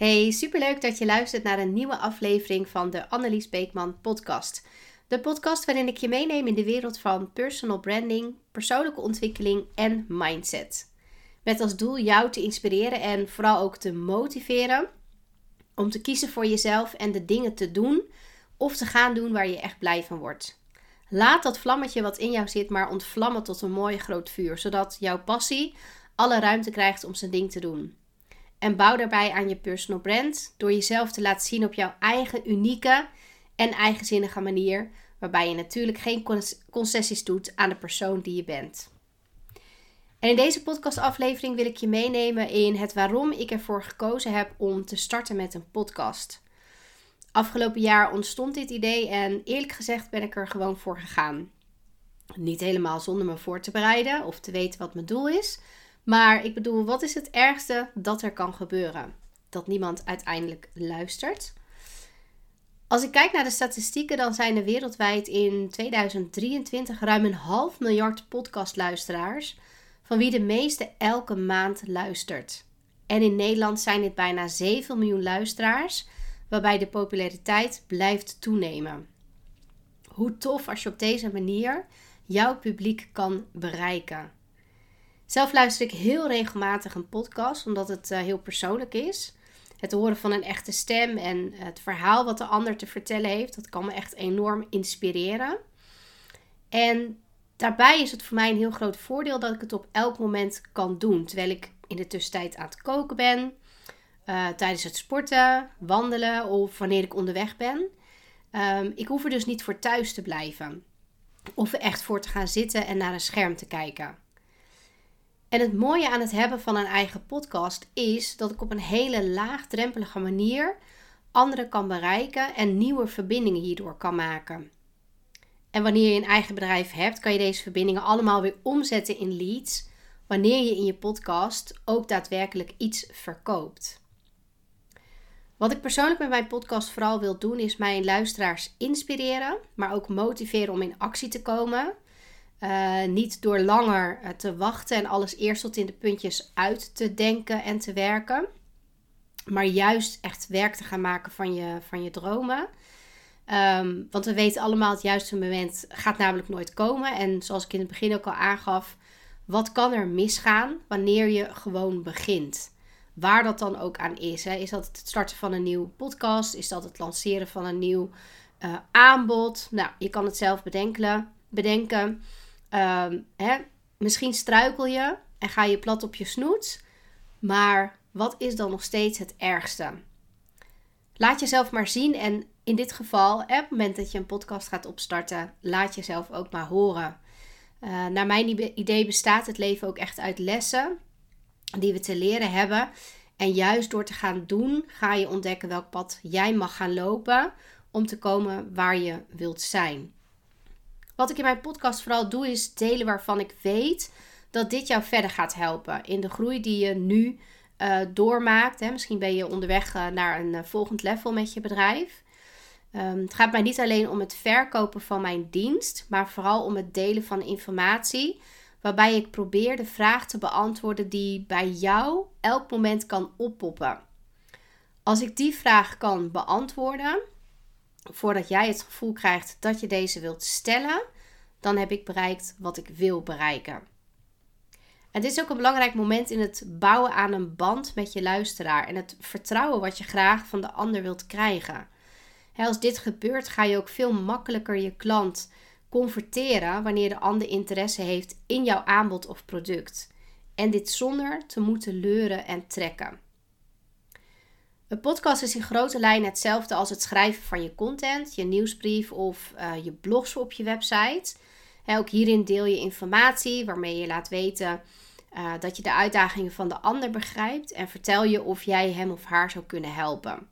Hey, superleuk dat je luistert naar een nieuwe aflevering van de Annelies Beekman podcast. De podcast waarin ik je meeneem in de wereld van personal branding, persoonlijke ontwikkeling en mindset. Met als doel jou te inspireren en vooral ook te motiveren om te kiezen voor jezelf en de dingen te doen of te gaan doen waar je echt blij van wordt. Laat dat vlammetje wat in jou zit maar ontvlammen tot een mooi groot vuur, zodat jouw passie alle ruimte krijgt om zijn ding te doen. En bouw daarbij aan je personal brand door jezelf te laten zien op jouw eigen unieke en eigenzinnige manier, waarbij je natuurlijk geen concessies doet aan de persoon die je bent. En in deze podcastaflevering wil ik je meenemen in het waarom ik ervoor gekozen heb om te starten met een podcast. Afgelopen jaar ontstond dit idee en eerlijk gezegd ben ik er gewoon voor gegaan. Niet helemaal zonder me voor te bereiden of te weten wat mijn doel is, maar ik bedoel, wat is het ergste dat er kan gebeuren? Dat niemand uiteindelijk luistert. Als ik kijk naar de statistieken, dan zijn er wereldwijd in 2023 ruim een half miljard podcastluisteraars, van wie de meeste elke maand luistert. En in Nederland zijn dit bijna 7 miljoen luisteraars, waarbij de populariteit blijft toenemen. Hoe tof als je op deze manier jouw publiek kan bereiken. Zelf luister ik heel regelmatig een podcast, omdat het uh, heel persoonlijk is. Het horen van een echte stem en het verhaal wat de ander te vertellen heeft, dat kan me echt enorm inspireren. En daarbij is het voor mij een heel groot voordeel dat ik het op elk moment kan doen. Terwijl ik in de tussentijd aan het koken ben, uh, tijdens het sporten, wandelen of wanneer ik onderweg ben. Um, ik hoef er dus niet voor thuis te blijven. Of er echt voor te gaan zitten en naar een scherm te kijken. En het mooie aan het hebben van een eigen podcast is dat ik op een hele laagdrempelige manier anderen kan bereiken en nieuwe verbindingen hierdoor kan maken. En wanneer je een eigen bedrijf hebt, kan je deze verbindingen allemaal weer omzetten in leads wanneer je in je podcast ook daadwerkelijk iets verkoopt. Wat ik persoonlijk met mijn podcast vooral wil doen, is mijn luisteraars inspireren, maar ook motiveren om in actie te komen. Uh, niet door langer uh, te wachten en alles eerst tot in de puntjes uit te denken en te werken. Maar juist echt werk te gaan maken van je, van je dromen. Um, want we weten allemaal, het juiste moment gaat namelijk nooit komen. En zoals ik in het begin ook al aangaf, wat kan er misgaan wanneer je gewoon begint? Waar dat dan ook aan is. Hè? Is dat het starten van een nieuwe podcast? Is dat het lanceren van een nieuw uh, aanbod? Nou, je kan het zelf bedenken. bedenken. Ehm, hè, misschien struikel je en ga je plat op je snoet. Maar wat is dan nog steeds het ergste? Laat jezelf maar zien. En in dit geval, op het moment dat je een podcast gaat opstarten, laat jezelf ook maar horen. Uh, naar mijn idee bestaat het leven ook echt uit lessen die we te leren hebben. En juist door te gaan doen, ga je ontdekken welk pad jij mag gaan lopen om te komen waar je wilt zijn. Wat ik in mijn podcast vooral doe, is delen waarvan ik weet dat dit jou verder gaat helpen in de groei die je nu uh, doormaakt. Hè. Misschien ben je onderweg uh, naar een uh, volgend level met je bedrijf. Um, het gaat mij niet alleen om het verkopen van mijn dienst, maar vooral om het delen van informatie. Waarbij ik probeer de vraag te beantwoorden die bij jou elk moment kan oppoppen. Als ik die vraag kan beantwoorden, voordat jij het gevoel krijgt dat je deze wilt stellen, dan heb ik bereikt wat ik wil bereiken. En dit is ook een belangrijk moment in het bouwen aan een band met je luisteraar en het vertrouwen wat je graag van de ander wilt krijgen. als dit gebeurt, ga je ook veel makkelijker je klant converteren wanneer de ander interesse heeft in jouw aanbod of product. En dit zonder te moeten leuren en trekken. Een podcast is in grote lijnen hetzelfde als het schrijven van je content, je nieuwsbrief of uh, je blogs op je website. ook hierin deel je informatie waarmee je laat weten uh, dat je de uitdagingen van de ander begrijpt en vertel je of jij hem of haar zou kunnen helpen.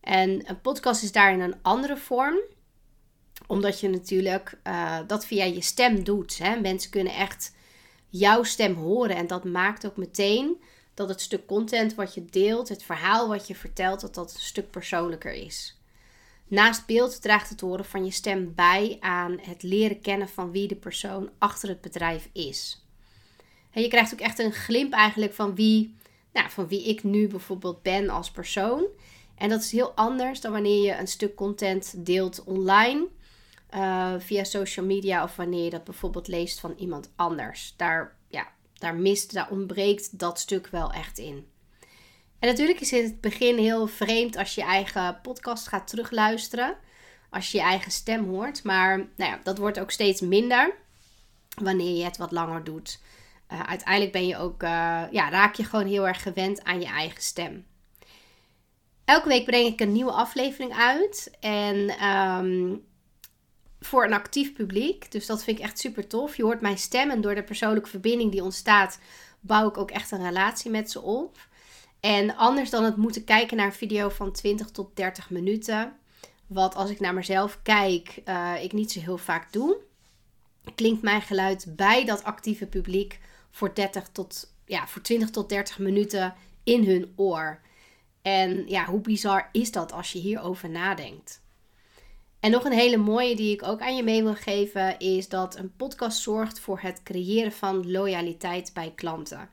En een podcast is daarin een andere vorm, omdat je natuurlijk uh, dat via je stem doet. Hè. Mensen kunnen echt jouw stem horen en dat maakt ook meteen dat het stuk content wat je deelt, het verhaal wat je vertelt, dat dat een stuk persoonlijker is. Naast beeld draagt het horen van je stem bij aan het leren kennen van wie de persoon achter het bedrijf is. En je krijgt ook echt een glimp eigenlijk van wie nou, van wie ik nu bijvoorbeeld ben als persoon. En dat is heel anders dan wanneer je een stuk content deelt online. Uh, via social media of wanneer je dat bijvoorbeeld leest van iemand anders. Daar, daar mist, daar ontbreekt dat stuk wel echt in. En natuurlijk is het in het begin heel vreemd als je eigen podcast gaat terugluisteren. Als je je eigen stem hoort. Maar nou ja, dat wordt ook steeds minder wanneer je het wat langer doet. Uh, uiteindelijk ben je ook, uh, ja, raak je gewoon heel erg gewend aan je eigen stem. Elke week breng ik een nieuwe aflevering uit. En um, voor een actief publiek. Dus dat vind ik echt super tof. Je hoort mijn stem en door de persoonlijke verbinding die ontstaat, bouw ik ook echt een relatie met ze op. En anders dan het moeten kijken naar een video van 20 tot 30 minuten. Wat als ik naar mezelf kijk, uh, ik niet zo heel vaak doe. Klinkt mijn geluid bij dat actieve publiek voor, 30 tot, ja, voor 20 tot 30 minuten in hun oor. En ja, hoe bizar is dat als je hierover nadenkt? En nog een hele mooie die ik ook aan je mee wil geven is dat een podcast zorgt voor het creëren van loyaliteit bij klanten.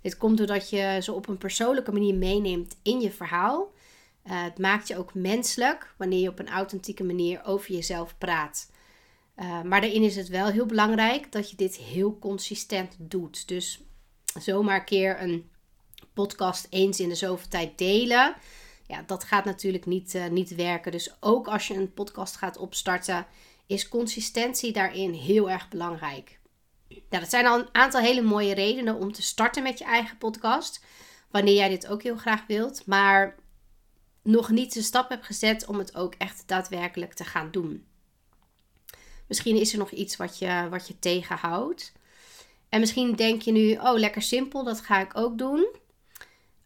Dit komt doordat je ze op een persoonlijke manier meeneemt in je verhaal. Uh, het maakt je ook menselijk wanneer je op een authentieke manier over jezelf praat. Uh, maar daarin is het wel heel belangrijk dat je dit heel consistent doet. Dus zomaar een keer een podcast eens in de zoveel tijd delen ja, dat gaat natuurlijk niet, uh, niet werken. Dus ook als je een podcast gaat opstarten, is consistentie daarin heel erg belangrijk. Nou, dat zijn al een aantal hele mooie redenen om te starten met je eigen podcast. Wanneer jij dit ook heel graag wilt. Maar nog niet de stap hebt gezet om het ook echt daadwerkelijk te gaan doen. Misschien is er nog iets wat je, wat je tegenhoudt. En misschien denk je nu, oh lekker simpel, dat ga ik ook doen.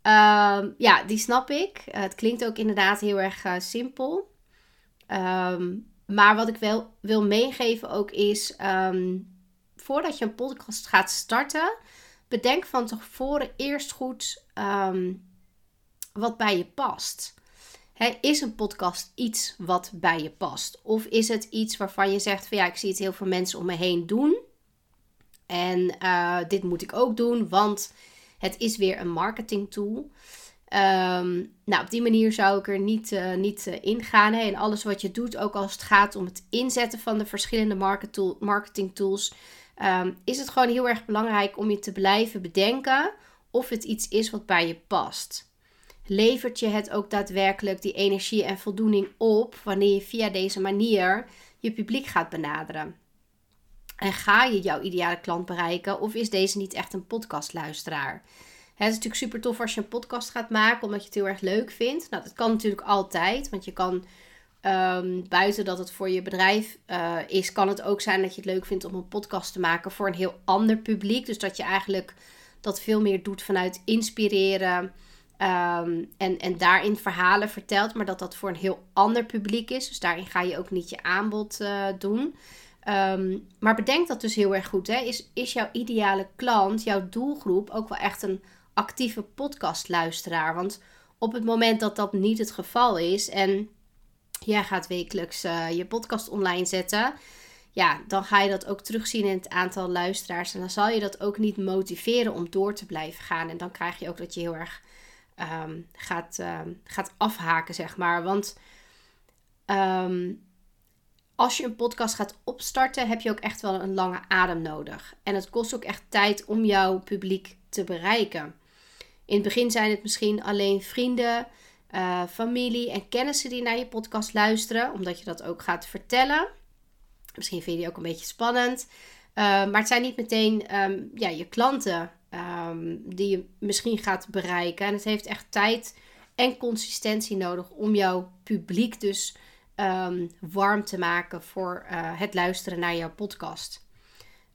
Ehm, ja, die snap ik. Uh, het klinkt ook inderdaad heel erg uh, simpel. Um, maar wat ik wel wil meegeven ook is, um, voordat je een podcast gaat starten, bedenk van tevoren eerst goed wat bij je past. is een podcast iets wat bij je past? Of is het iets waarvan je zegt van ja, ik zie het heel veel mensen om me heen doen. En uh, dit moet ik ook doen, want het is weer een marketing tool. Um, nou, op die manier zou ik er niet, uh, niet uh, ingaan. En alles wat je doet, ook als het gaat om het inzetten van de verschillende marketing tools, um, is het gewoon heel erg belangrijk om je te blijven bedenken of het iets is wat bij je past. Levert je het ook daadwerkelijk die energie en voldoening op wanneer je via deze manier je publiek gaat benaderen? En ga je jouw ideale klant bereiken of is deze niet echt een podcastluisteraar? Het is natuurlijk super tof als je een podcast gaat maken omdat je het heel erg leuk vindt. Nou, dat kan natuurlijk altijd, want je kan ehm, buiten dat het voor je bedrijf uh, is, kan het ook zijn dat je het leuk vindt om een podcast te maken voor een heel ander publiek. Dus dat je eigenlijk dat veel meer doet vanuit inspireren um, en, en daarin verhalen vertelt, maar dat dat voor een heel ander publiek is. Dus daarin ga je ook niet je aanbod uh, doen. Ehm, maar bedenk dat dus heel erg goed. Hè? Is, is jouw ideale klant, jouw doelgroep, ook wel echt een actieve podcastluisteraar? Want op het moment dat dat niet het geval is en jij gaat wekelijks uh, je podcast online zetten, ja, dan ga je dat ook terugzien in het aantal luisteraars. En dan zal je dat ook niet motiveren om door te blijven gaan. En dan krijg je ook dat je heel erg um, gaat, um, gaat afhaken, zeg maar. Want als je een podcast gaat opstarten, heb je ook echt wel een lange adem nodig. En het kost ook echt tijd om jouw publiek te bereiken. In het begin zijn het misschien alleen vrienden, uh, familie en kennissen die naar je podcast luisteren, omdat je dat ook gaat vertellen. Misschien vind je die ook een beetje spannend. Uh, maar het zijn niet meteen um, ja, je klanten um, die je misschien gaat bereiken. En het heeft echt tijd en consistentie nodig om jouw publiek dus um, warm te maken voor uh, het luisteren naar jouw podcast.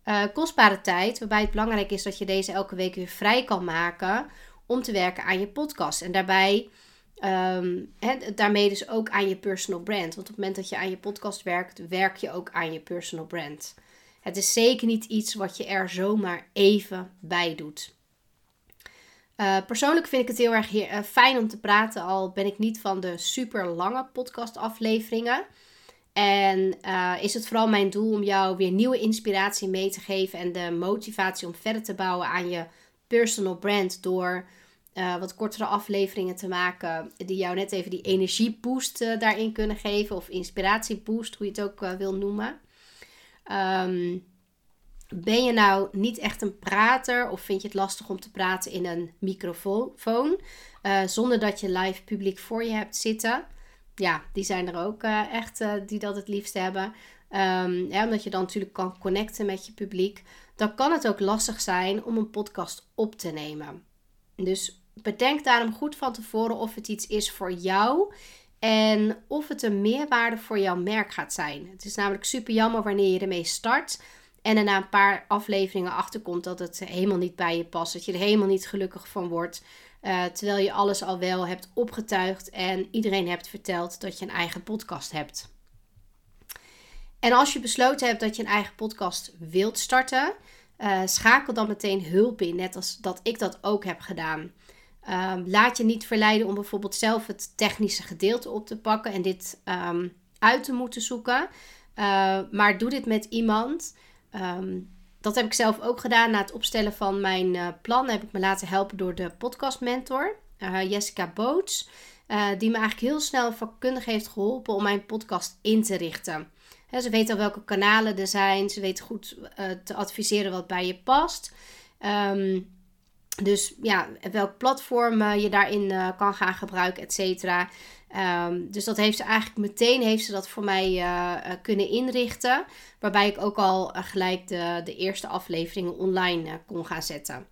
Uh, kostbare tijd, waarbij het belangrijk is dat je deze elke week weer vrij kan maken om te werken aan je podcast. En daarbij, um, daarmee dus ook aan je personal brand. Want op het moment dat je aan je podcast werkt, werk je ook aan je personal brand. Het is zeker niet iets wat je er zomaar even bij doet. Uh, persoonlijk vind ik het heel erg uh, fijn om te praten, al ben ik niet van de super lange podcastafleveringen. En uh, is het vooral mijn doel om jou weer nieuwe inspiratie mee te geven en de motivatie om verder te bouwen aan je personal brand door wat kortere afleveringen te maken. Die jou net even die energieboost daarin kunnen geven. Of inspiratieboost, hoe je het ook wil noemen. Ehm, ben je nou niet echt een prater of vind je het lastig om te praten in een microfoon zonder dat je live publiek voor je hebt zitten? Ja, die zijn er ook echt die dat het liefst hebben. Um, omdat je dan natuurlijk kan connecten met je publiek. Dan kan het ook lastig zijn om een podcast op te nemen. Dus bedenk daarom goed van tevoren of het iets is voor jou. En of het een meerwaarde voor jouw merk gaat zijn. Het is namelijk super jammer wanneer je ermee start. En er na een paar afleveringen achterkomt dat het helemaal niet bij je past. Dat je er helemaal niet gelukkig van wordt. Uh, terwijl je alles al wel hebt opgetuigd en iedereen hebt verteld dat je een eigen podcast hebt. En als je besloten hebt dat je een eigen podcast wilt starten, uh, schakel dan meteen hulp in, net als dat ik dat ook heb gedaan. Um, laat je niet verleiden om bijvoorbeeld zelf het technische gedeelte op te pakken en dit um, uit te moeten zoeken. Uh, maar doe dit met iemand. Um, dat heb ik zelf ook gedaan. Na het opstellen van mijn uh, plan heb ik me laten helpen door de podcast mentor, Jessica Boots. die me eigenlijk heel snel vakkundig heeft geholpen om mijn podcast in te richten ze weten al welke kanalen er zijn. Ze weten goed uh, te adviseren wat bij je past. Um, dus ja, welk platform uh, je daarin uh, kan gaan gebruiken, et cetera. Um, dus dat heeft ze eigenlijk meteen heeft ze dat voor mij kunnen inrichten. Waarbij ik ook al gelijk de, de eerste afleveringen online kon gaan zetten.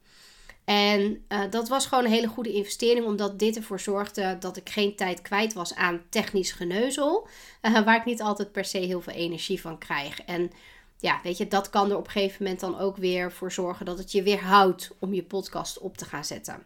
En dat was gewoon een hele goede investering, omdat dit ervoor zorgde dat ik geen tijd kwijt was aan technisch geneuzel, waar ik niet altijd per se heel veel energie van krijg. En ja, weet je, dat kan er op een gegeven moment dan ook weer voor zorgen dat het je weer houdt om je podcast op te gaan zetten.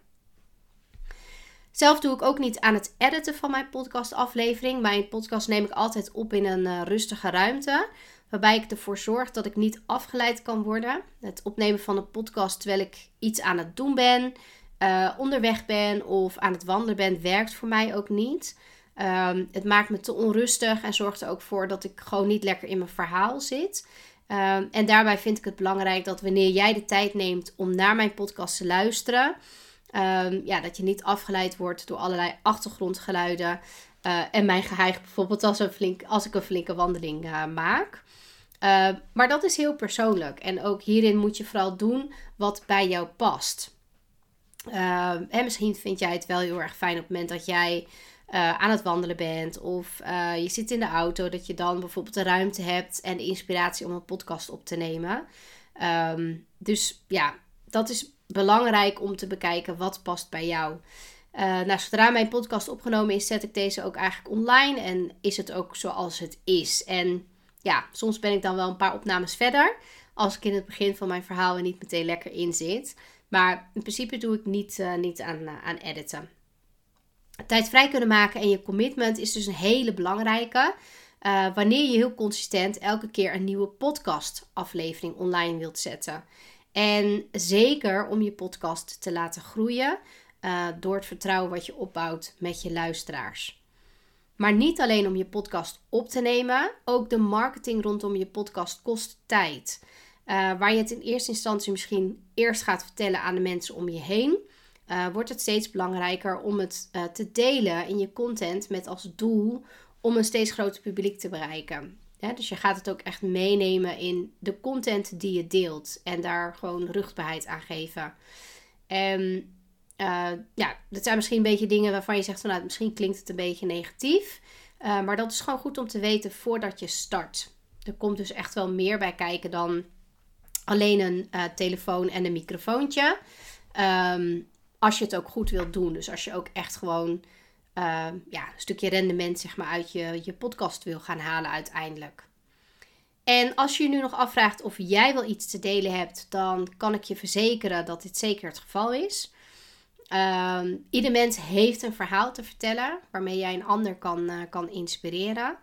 Zelf doe ik ook niet aan het editen van mijn podcastaflevering. Mijn podcast neem ik altijd op in een uh, rustige ruimte. Waarbij ik ervoor zorg dat ik niet afgeleid kan worden. Het opnemen van een podcast terwijl ik iets aan het doen ben, uh, onderweg ben of aan het wandelen ben, werkt voor mij ook niet. Um, het maakt me te onrustig en zorgt er ook voor dat ik gewoon niet lekker in mijn verhaal zit. Um, en daarbij vind ik het belangrijk dat wanneer jij de tijd neemt om naar mijn podcast te luisteren, um, ja, dat je niet afgeleid wordt door allerlei achtergrondgeluiden. Uh, en mijn geheig bijvoorbeeld als, een flink, als ik een flinke wandeling uh, maak. Uh, maar dat is heel persoonlijk. En ook hierin moet je vooral doen wat bij jou past. En misschien vind jij het wel heel erg fijn op het moment dat jij uh, aan het wandelen bent. Of je zit in de auto. Dat je dan bijvoorbeeld de ruimte hebt en de inspiratie om een podcast op te nemen. Um, dus ja, dat is belangrijk om te bekijken wat past bij jou. nou, zodra mijn podcast opgenomen is, zet ik deze ook eigenlijk online. En is het ook zoals het is. En ja, soms ben ik dan wel een paar opnames verder. Als ik in het begin van mijn verhaal er niet meteen lekker in zit. Maar in principe doe ik niet, uh, niet aan, uh, aan editen. Tijd vrij kunnen maken en je commitment is dus een hele belangrijke. Uh, wanneer je heel consistent elke keer een nieuwe podcast aflevering online wilt zetten. En zeker om je podcast te laten groeien door het vertrouwen wat je opbouwt met je luisteraars. Maar niet alleen om je podcast op te nemen, ook de marketing rondom je podcast kost tijd. Uh, waar je het in eerste instantie misschien eerst gaat vertellen aan de mensen om je heen, uh, wordt het steeds belangrijker om het uh, te delen in je content met als doel om een steeds groter publiek te bereiken. Dus je gaat het ook echt meenemen in de content die je deelt en daar gewoon rugbaarheid aan geven. En uh, ja, dat zijn misschien een beetje dingen waarvan je zegt van nou, misschien klinkt het een beetje negatief. Maar dat is gewoon goed om te weten voordat je start. Er komt dus echt wel meer bij kijken dan alleen een telefoon en een microfoontje. Um, als je het ook goed wilt doen. Dus als je ook echt gewoon ja, een stukje rendement zeg maar, uit je, je podcast wil gaan halen uiteindelijk. En als je je nu nog afvraagt of jij wel iets te delen hebt, dan kan ik je verzekeren dat dit zeker het geval is. Um, ieder mens heeft een verhaal te vertellen waarmee jij een ander kan, uh, kan inspireren.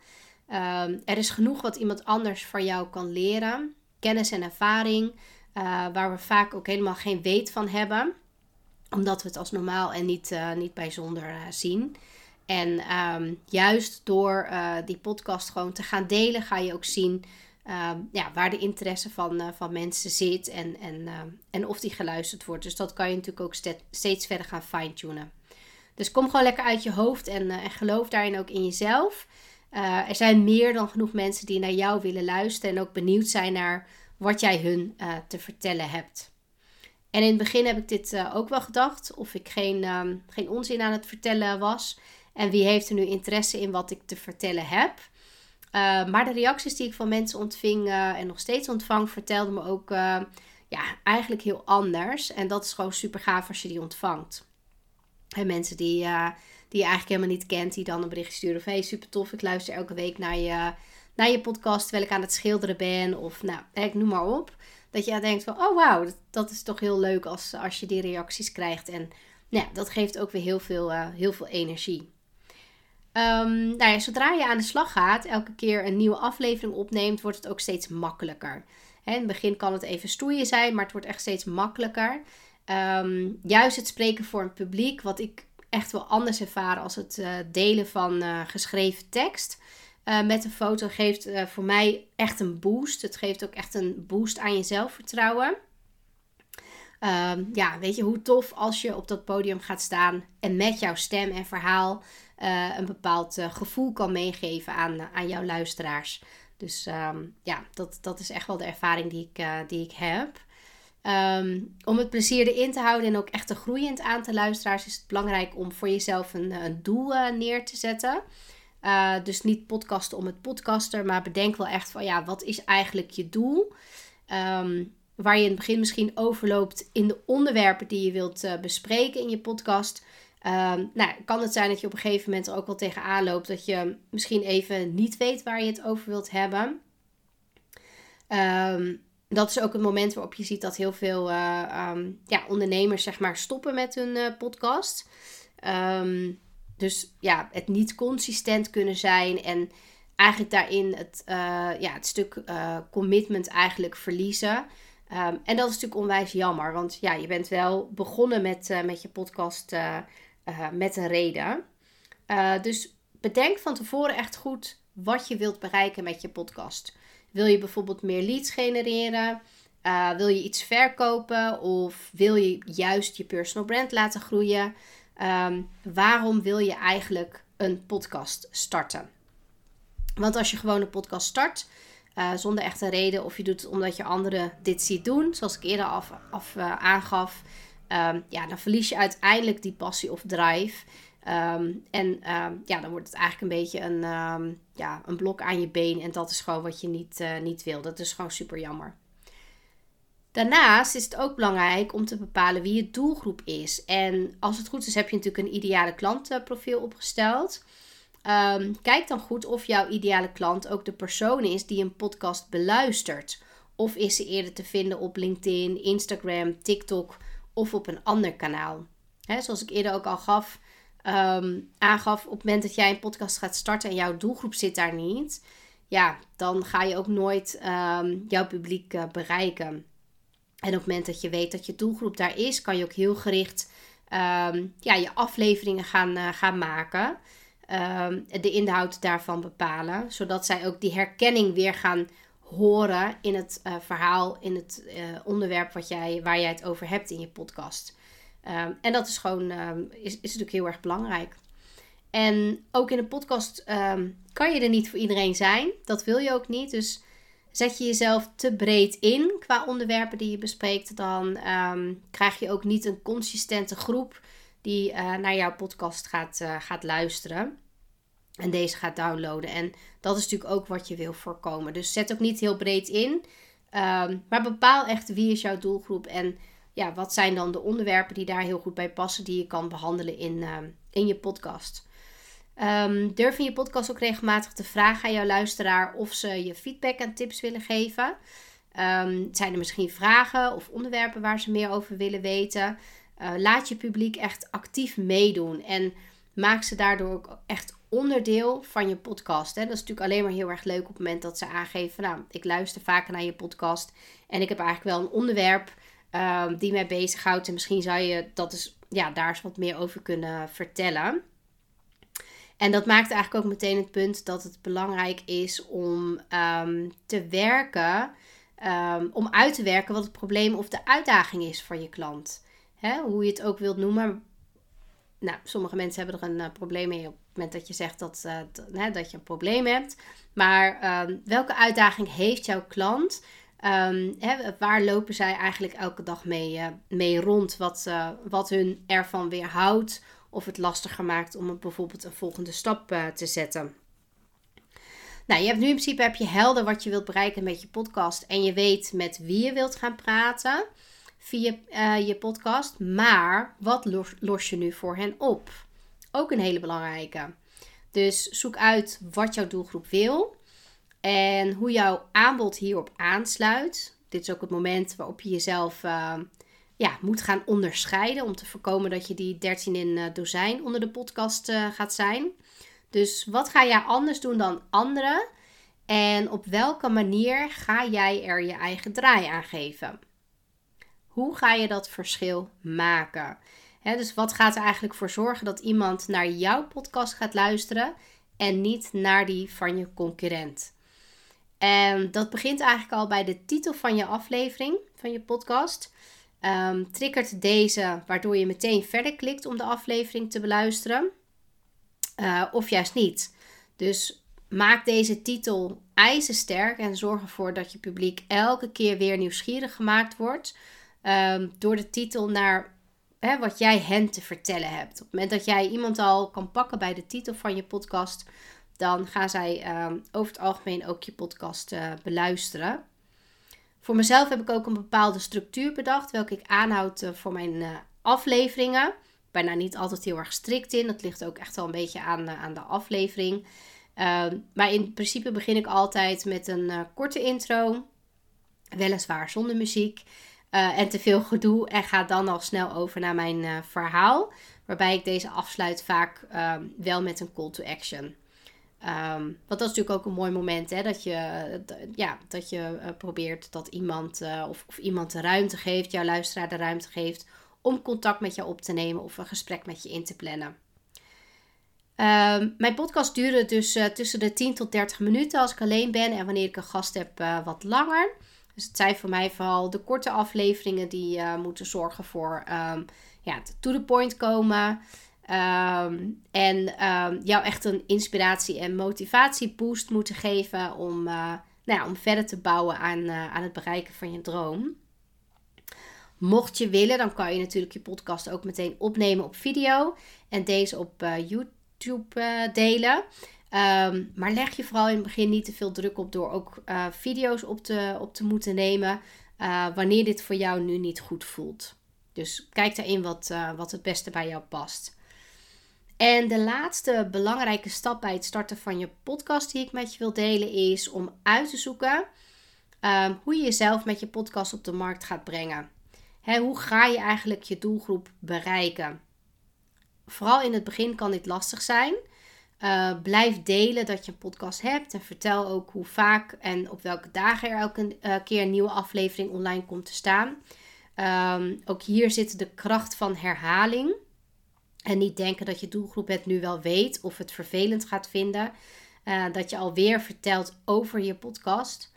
Um, er is genoeg wat iemand anders van jou kan leren. Kennis en ervaring, uh, waar we vaak ook helemaal geen weet van hebben, omdat we het als normaal en niet, uh, niet bijzonder zien. En um, juist door die podcast gewoon te gaan delen, ga je ook zien ehm, ja, waar de interesse van, van mensen zit en, en, en of die geluisterd wordt. Dus dat kan je natuurlijk ook steeds verder gaan fine-tunen. Dus kom gewoon lekker uit je hoofd en, en geloof daarin ook in jezelf. er zijn meer dan genoeg mensen die naar jou willen luisteren en ook benieuwd zijn naar wat jij hun te vertellen hebt. En in het begin heb ik dit uh, ook wel gedacht. Of ik geen, ehm, geen onzin aan het vertellen was. En wie heeft er nu interesse in wat ik te vertellen heb. Uh, maar de reacties die ik van mensen ontving uh, en nog steeds ontvang, vertelden me ook ja, eigenlijk heel anders. En dat is gewoon super gaaf als je die ontvangt. En mensen die, die je eigenlijk helemaal niet kent, die dan een bericht sturen van hey, super tof, ik luister elke week naar je, naar je podcast terwijl ik aan het schilderen ben. Of nou, ik noem maar op. Dat je denkt van, oh wauw, dat, is toch heel leuk als, als je die reacties krijgt. En nou ja, dat geeft ook weer heel veel, uh, heel veel energie. Um, nou ja, zodra je aan de slag gaat, elke keer een nieuwe aflevering opneemt, wordt het ook steeds makkelijker. In het begin kan het even stoeien zijn, maar het wordt echt steeds makkelijker. Um, juist het spreken voor een publiek, wat ik echt wel anders ervaar als het uh, delen van uh, geschreven tekst. Uh, met een foto geeft uh, voor mij echt een boost. Het geeft ook echt een boost aan je zelfvertrouwen. Uh, ja, weet je hoe tof als je op dat podium gaat staan en met jouw stem en verhaal uh, een bepaald gevoel kan meegeven aan, aan jouw luisteraars. Dus um, ja, dat, dat is echt wel de ervaring die ik, die ik heb. Um, om het plezier erin te houden en ook echt te groeiend aan te luisteraars, is het belangrijk om voor jezelf een, een doel neer te zetten. Uh, dus niet podcasten om het podcaster, maar bedenk wel echt van ja, wat is eigenlijk je doel? Um, waar je in het begin misschien overloopt in de onderwerpen die je wilt uh, bespreken in je podcast. Um, nou, kan het zijn dat je op een gegeven moment er ook wel tegenaan loopt dat je misschien even niet weet waar je het over wilt hebben. Um, dat is ook het moment waarop je ziet dat heel veel um, ja, ondernemers zeg maar stoppen met hun podcast. Um, dus ja, het niet consistent kunnen zijn en eigenlijk daarin het, uh, ja, het stuk uh, commitment eigenlijk verliezen. Um, en dat is natuurlijk onwijs jammer, want ja, je bent wel begonnen met, uh, met je podcast met een reden. dus bedenk van tevoren echt goed wat je wilt bereiken met je podcast. Wil je bijvoorbeeld meer leads genereren? wil je iets verkopen? Of wil je juist je personal brand laten groeien? Um, waarom wil je eigenlijk een podcast starten? Want als je gewoon een podcast start, uh, zonder echte reden, of je doet het omdat je anderen dit ziet doen, zoals ik eerder af, af uh, aangaf, um, ja, dan verlies je uiteindelijk die passie of drive. Um, en ja, dan wordt het eigenlijk een beetje een, ja, een blok aan je been. En dat is gewoon wat je niet, uh, niet wil. Dat is gewoon super jammer. Daarnaast is het ook belangrijk om te bepalen wie je doelgroep is. En als het goed is, heb je natuurlijk een ideale klantenprofiel opgesteld. Um, kijk dan goed of jouw ideale klant ook de persoon is die een podcast beluistert. Of is ze eerder te vinden op LinkedIn, Instagram, TikTok of op een ander kanaal. He, zoals ik eerder ook al gaf, um, aangaf, op het moment dat jij een podcast gaat starten en jouw doelgroep zit daar niet, ja, dan ga je ook nooit um, jouw publiek uh, bereiken. En op het moment dat je weet dat je doelgroep daar is, kan je ook heel gericht um, ja, je afleveringen gaan, uh, gaan maken. Um, de inhoud daarvan bepalen. Zodat zij ook die herkenning weer gaan horen in het uh, verhaal, in het uh, onderwerp wat jij, waar jij het over hebt in je podcast. Um, en dat is gewoon, is, is natuurlijk heel erg belangrijk. En ook in een podcast kan je er niet voor iedereen zijn. Dat wil je ook niet. Dus Zet je jezelf te breed in qua onderwerpen die je bespreekt, dan ehm, krijg je ook niet een consistente groep die uh, naar jouw podcast gaat, uh, gaat luisteren. En deze gaat downloaden. En dat is natuurlijk ook wat je wil voorkomen. Dus zet ook niet heel breed in. Um, maar bepaal echt wie is jouw doelgroep. En ja, wat zijn dan de onderwerpen die daar heel goed bij passen. Die je kan behandelen in, uh, in je podcast. Um, durf in je podcast ook regelmatig te vragen aan jouw luisteraar of ze je feedback en tips willen geven. Um, zijn er misschien vragen of onderwerpen waar ze meer over willen weten? Uh, laat je publiek echt actief meedoen en maak ze daardoor ook echt onderdeel van je podcast. Hè? Dat is natuurlijk alleen maar heel erg leuk op het moment dat ze aangeven: Nou, ik luister vaker naar je podcast en ik heb eigenlijk wel een onderwerp um, die mij bezighoudt. En misschien zou je dat is, ja, daar eens wat meer over kunnen vertellen. En dat maakt eigenlijk ook meteen het punt dat het belangrijk is om ehm, te werken, ehm, om uit te werken wat het probleem of de uitdaging is van je klant. Hè, hoe je het ook wilt noemen. Nou, sommige mensen hebben er een uh, probleem mee op het moment dat je zegt dat, uh, dat je een probleem hebt. Maar ehm, welke uitdaging heeft jouw klant? hè, waar lopen zij eigenlijk elke dag mee, uh, mee rond? Wat, wat hun ervan weerhoudt of het lastiger maakt om bijvoorbeeld een volgende stap uh, te zetten. Nou, je hebt nu in principe heb je helder wat je wilt bereiken met je podcast en je weet met wie je wilt gaan praten via uh, je podcast. Maar wat los, los je nu voor hen op? Ook een hele belangrijke. Dus zoek uit wat jouw doelgroep wil en hoe jouw aanbod hierop aansluit. Dit is ook het moment waarop je jezelf uh, ja, moet gaan onderscheiden. Om te voorkomen dat je die 13 in uh, dozijn onder de podcast uh, gaat zijn. Dus wat ga jij anders doen dan anderen? En op welke manier ga jij er je eigen draai aan geven? Hoe ga je dat verschil maken? Dus wat gaat er eigenlijk voor zorgen dat iemand naar jouw podcast gaat luisteren en niet naar die van je concurrent? En dat begint eigenlijk al bij de titel van je aflevering, van je podcast um, triggert deze waardoor je meteen verder klikt om de aflevering te beluisteren. Uh, of juist niet. Dus maak deze titel ijzersterk en zorg ervoor dat je publiek elke keer weer nieuwsgierig gemaakt wordt. Um, door de titel naar hè, wat jij hen te vertellen hebt. Op het moment dat jij iemand al kan pakken bij de titel van je podcast, dan gaan zij um, over het algemeen ook je podcast uh, beluisteren. Voor mezelf heb ik ook een bepaalde structuur bedacht, welke ik aanhoud eh, voor mijn uh, afleveringen. Bijna niet altijd heel erg strikt in. Dat ligt ook echt wel een beetje aan, uh, aan de aflevering. Ehm, maar in principe begin ik altijd met een korte intro. Weliswaar zonder muziek. en te veel gedoe. En ga dan al snel over naar mijn verhaal. Waarbij ik deze afsluit vaak ehm, wel met een call to action. Um, want dat is natuurlijk ook een mooi moment, hè? Dat je, ja, dat je uh, probeert dat iemand uh, of, of, iemand de ruimte geeft, jouw luisteraar de ruimte geeft om contact met jou op te nemen of een gesprek met je in te plannen. Um, mijn podcast duurde dus uh, tussen de 10 tot 30 minuten als ik alleen ben en wanneer ik een gast heb wat langer. Dus het zijn voor mij vooral de korte afleveringen die moeten zorgen voor um, ja, to the point komen. Um, en um, jou echt een inspiratie- en motivatieboost moeten geven om, uh, nou ja, om verder te bouwen aan, uh, aan het bereiken van je droom. Mocht je willen, dan kan je natuurlijk je podcast ook meteen opnemen op video en deze op uh, YouTube delen. Um, maar leg je vooral in het begin niet te veel druk op door ook video's op te, op te moeten nemen wanneer dit voor jou nu niet goed voelt. Dus kijk daarin wat, wat het beste bij jou past. En de laatste belangrijke stap bij het starten van je podcast die ik met je wil delen is om uit te zoeken um, hoe je jezelf met je podcast op de markt gaat brengen. hoe ga je eigenlijk je doelgroep bereiken? Vooral in het begin kan dit lastig zijn. Uh, blijf delen dat je een podcast hebt en vertel ook hoe vaak en op welke dagen er elke uh, keer een nieuwe aflevering online komt te staan. Um, ook hier zit de kracht van herhaling. En niet denken dat je doelgroep het nu wel weet of het vervelend gaat vinden. Uh, dat je alweer vertelt over je podcast.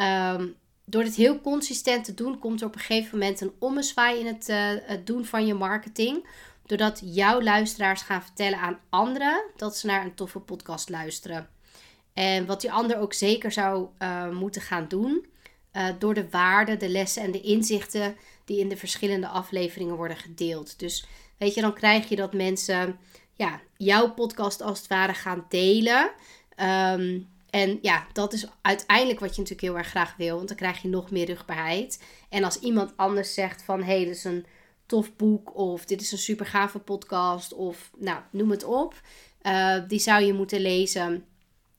Um, door dit heel consistent te doen, komt er op een gegeven moment een ommezwaai in het, uh, het doen van je marketing. Doordat jouw luisteraars gaan vertellen aan anderen dat ze naar een toffe podcast luisteren. En wat die ander ook zeker zou uh, moeten gaan doen. door de waarden, de lessen en de inzichten die in de verschillende afleveringen worden gedeeld. Dus Weet je, dan krijg je dat mensen ja, jouw podcast als het ware gaan delen. Ehm, en ja, dat is uiteindelijk wat je natuurlijk heel erg graag wil. Want dan krijg je nog meer rugbaarheid. En als iemand anders zegt van... hé, hey, dit is een tof boek. Of dit is een super gave podcast. Of nou, noem het op. Uh, die zou je moeten lezen.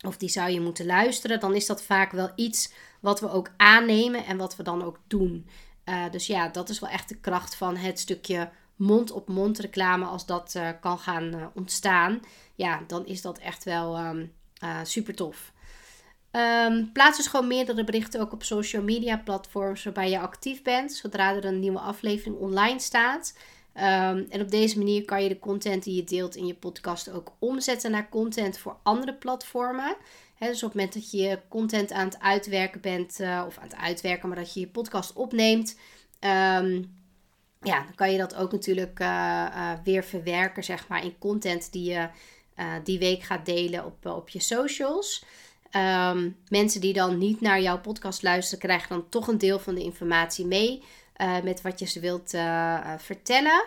Of die zou je moeten luisteren. Dan is dat vaak wel iets wat we ook aannemen. En wat we dan ook doen. Uh, dus ja, dat is wel echt de kracht van het stukje mond-op-mond reclame, als dat uh, kan gaan uh, ontstaan, ja, dan is dat echt wel um, uh, super tof. Um, plaats dus gewoon meerdere berichten ook op social media platforms waarbij je actief bent. Zodra er een nieuwe aflevering online staat, Ehm, en op deze manier kan je de content die je deelt in je podcast ook omzetten naar content voor andere platformen. dus op het moment dat je content aan het uitwerken bent, of aan het uitwerken, maar dat je je podcast opneemt, ja, dan kan je dat ook natuurlijk uh, uh, weer verwerken, zeg maar, in content die je die week gaat delen op, op je socials. Um, mensen die dan niet naar jouw podcast luisteren, krijgen dan toch een deel van de informatie mee met wat je ze wilt vertellen.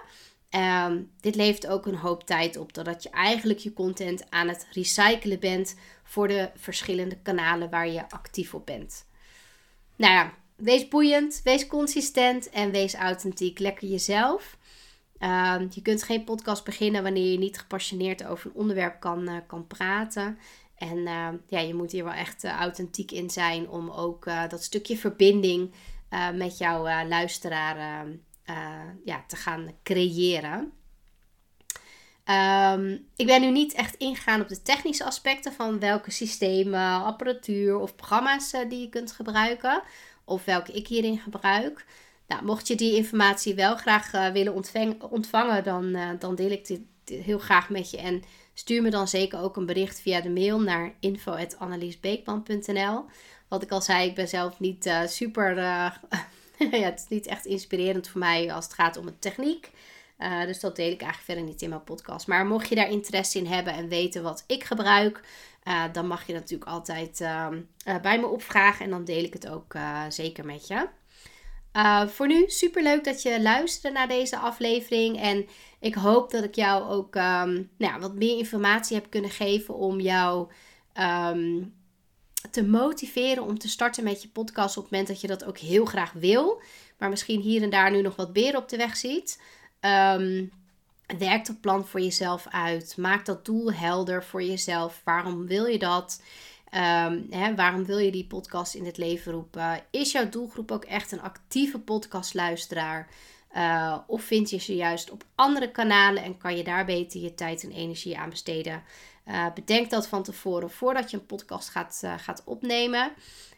Um, dit levert ook een hoop tijd op, doordat je eigenlijk je content aan het recyclen bent voor de verschillende kanalen waar je actief op bent. Nou ja, wees boeiend, wees consistent en wees authentiek. Lekker jezelf. Uh, je kunt geen podcast beginnen wanneer je niet gepassioneerd over een onderwerp kan, uh, kan praten. En uh, ja, je moet hier wel echt authentiek in zijn om ook dat stukje verbinding met jouw luisteraar uh, ja, te gaan creëren. Ik ben nu niet echt ingegaan op de technische aspecten van welke systemen, apparatuur of programma's die je kunt gebruiken. Of welke ik hierin gebruik. Nou, mocht je die informatie wel graag willen ontvangen, dan, dan deel ik dit heel graag met je. En stuur me dan zeker ook een bericht via de mail naar info.anneliesbeekman.nl wat ik al zei, ik ben zelf niet uh, super. Ja, het is niet echt inspirerend voor mij als het gaat om de techniek. Uh, dus dat deel ik eigenlijk verder niet in mijn podcast. Maar mocht je daar interesse in hebben en weten wat ik gebruik, dan mag je natuurlijk altijd ehm, bij me opvragen. En dan deel ik het ook zeker met je. voor nu, super leuk dat je luisterde naar deze aflevering. En ik hoop dat ik jou ook um, nou, wat meer informatie heb kunnen geven om jou. Um, te motiveren om te starten met je podcast op het moment dat je dat ook heel graag wil, maar misschien hier en daar nu nog wat beren op de weg ziet. Um, werk dat plan voor jezelf uit. Maak dat doel helder voor jezelf. Waarom wil je dat? Um, hè, waarom wil je die podcast in het leven roepen? Is jouw doelgroep ook echt een actieve podcastluisteraar? Uh, of vind je ze juist op andere kanalen en kan je daar beter je tijd en energie aan besteden? Uh, bedenk dat van tevoren voordat je een podcast gaat, uh, gaat opnemen.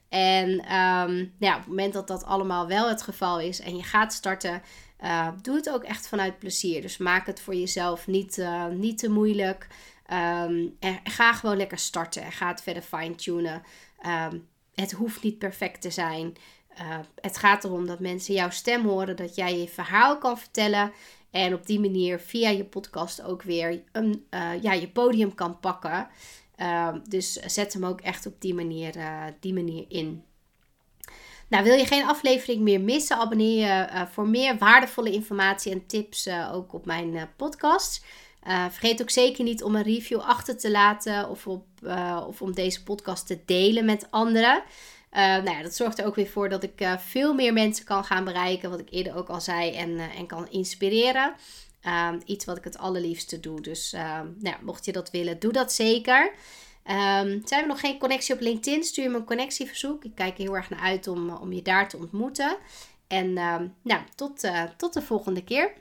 En um, ja, op het moment dat dat allemaal wel het geval is en je gaat starten, uh, doe het ook echt vanuit plezier. Dus maak het voor jezelf niet, niet te moeilijk. Um, en ga gewoon lekker starten en ga het verder fine-tunen. Um, het hoeft niet perfect te zijn. het gaat erom dat mensen jouw stem horen, dat jij je verhaal kan vertellen. En op die manier via je podcast ook weer een, ja, je podium kan pakken. Uh, dus zet hem ook echt op die manier, die manier in. Nou, wil je geen aflevering meer missen? Abonneer je uh, voor meer waardevolle informatie en tips ook op mijn podcast. vergeet ook zeker niet om een review achter te laten of, op, of om deze podcast te delen met anderen. Nou ja, dat zorgt er ook weer voor dat ik veel meer mensen kan gaan bereiken, wat ik eerder ook al zei, en, en kan inspireren. Ehm, iets wat ik het allerliefste doe. Dus ehm, nou mocht je dat willen, doe dat zeker. Um, zijn we nog geen connectie op LinkedIn? Stuur me een connectieverzoek. Ik kijk er heel erg naar uit om, om je daar te ontmoeten. En nou, tot, tot de volgende keer.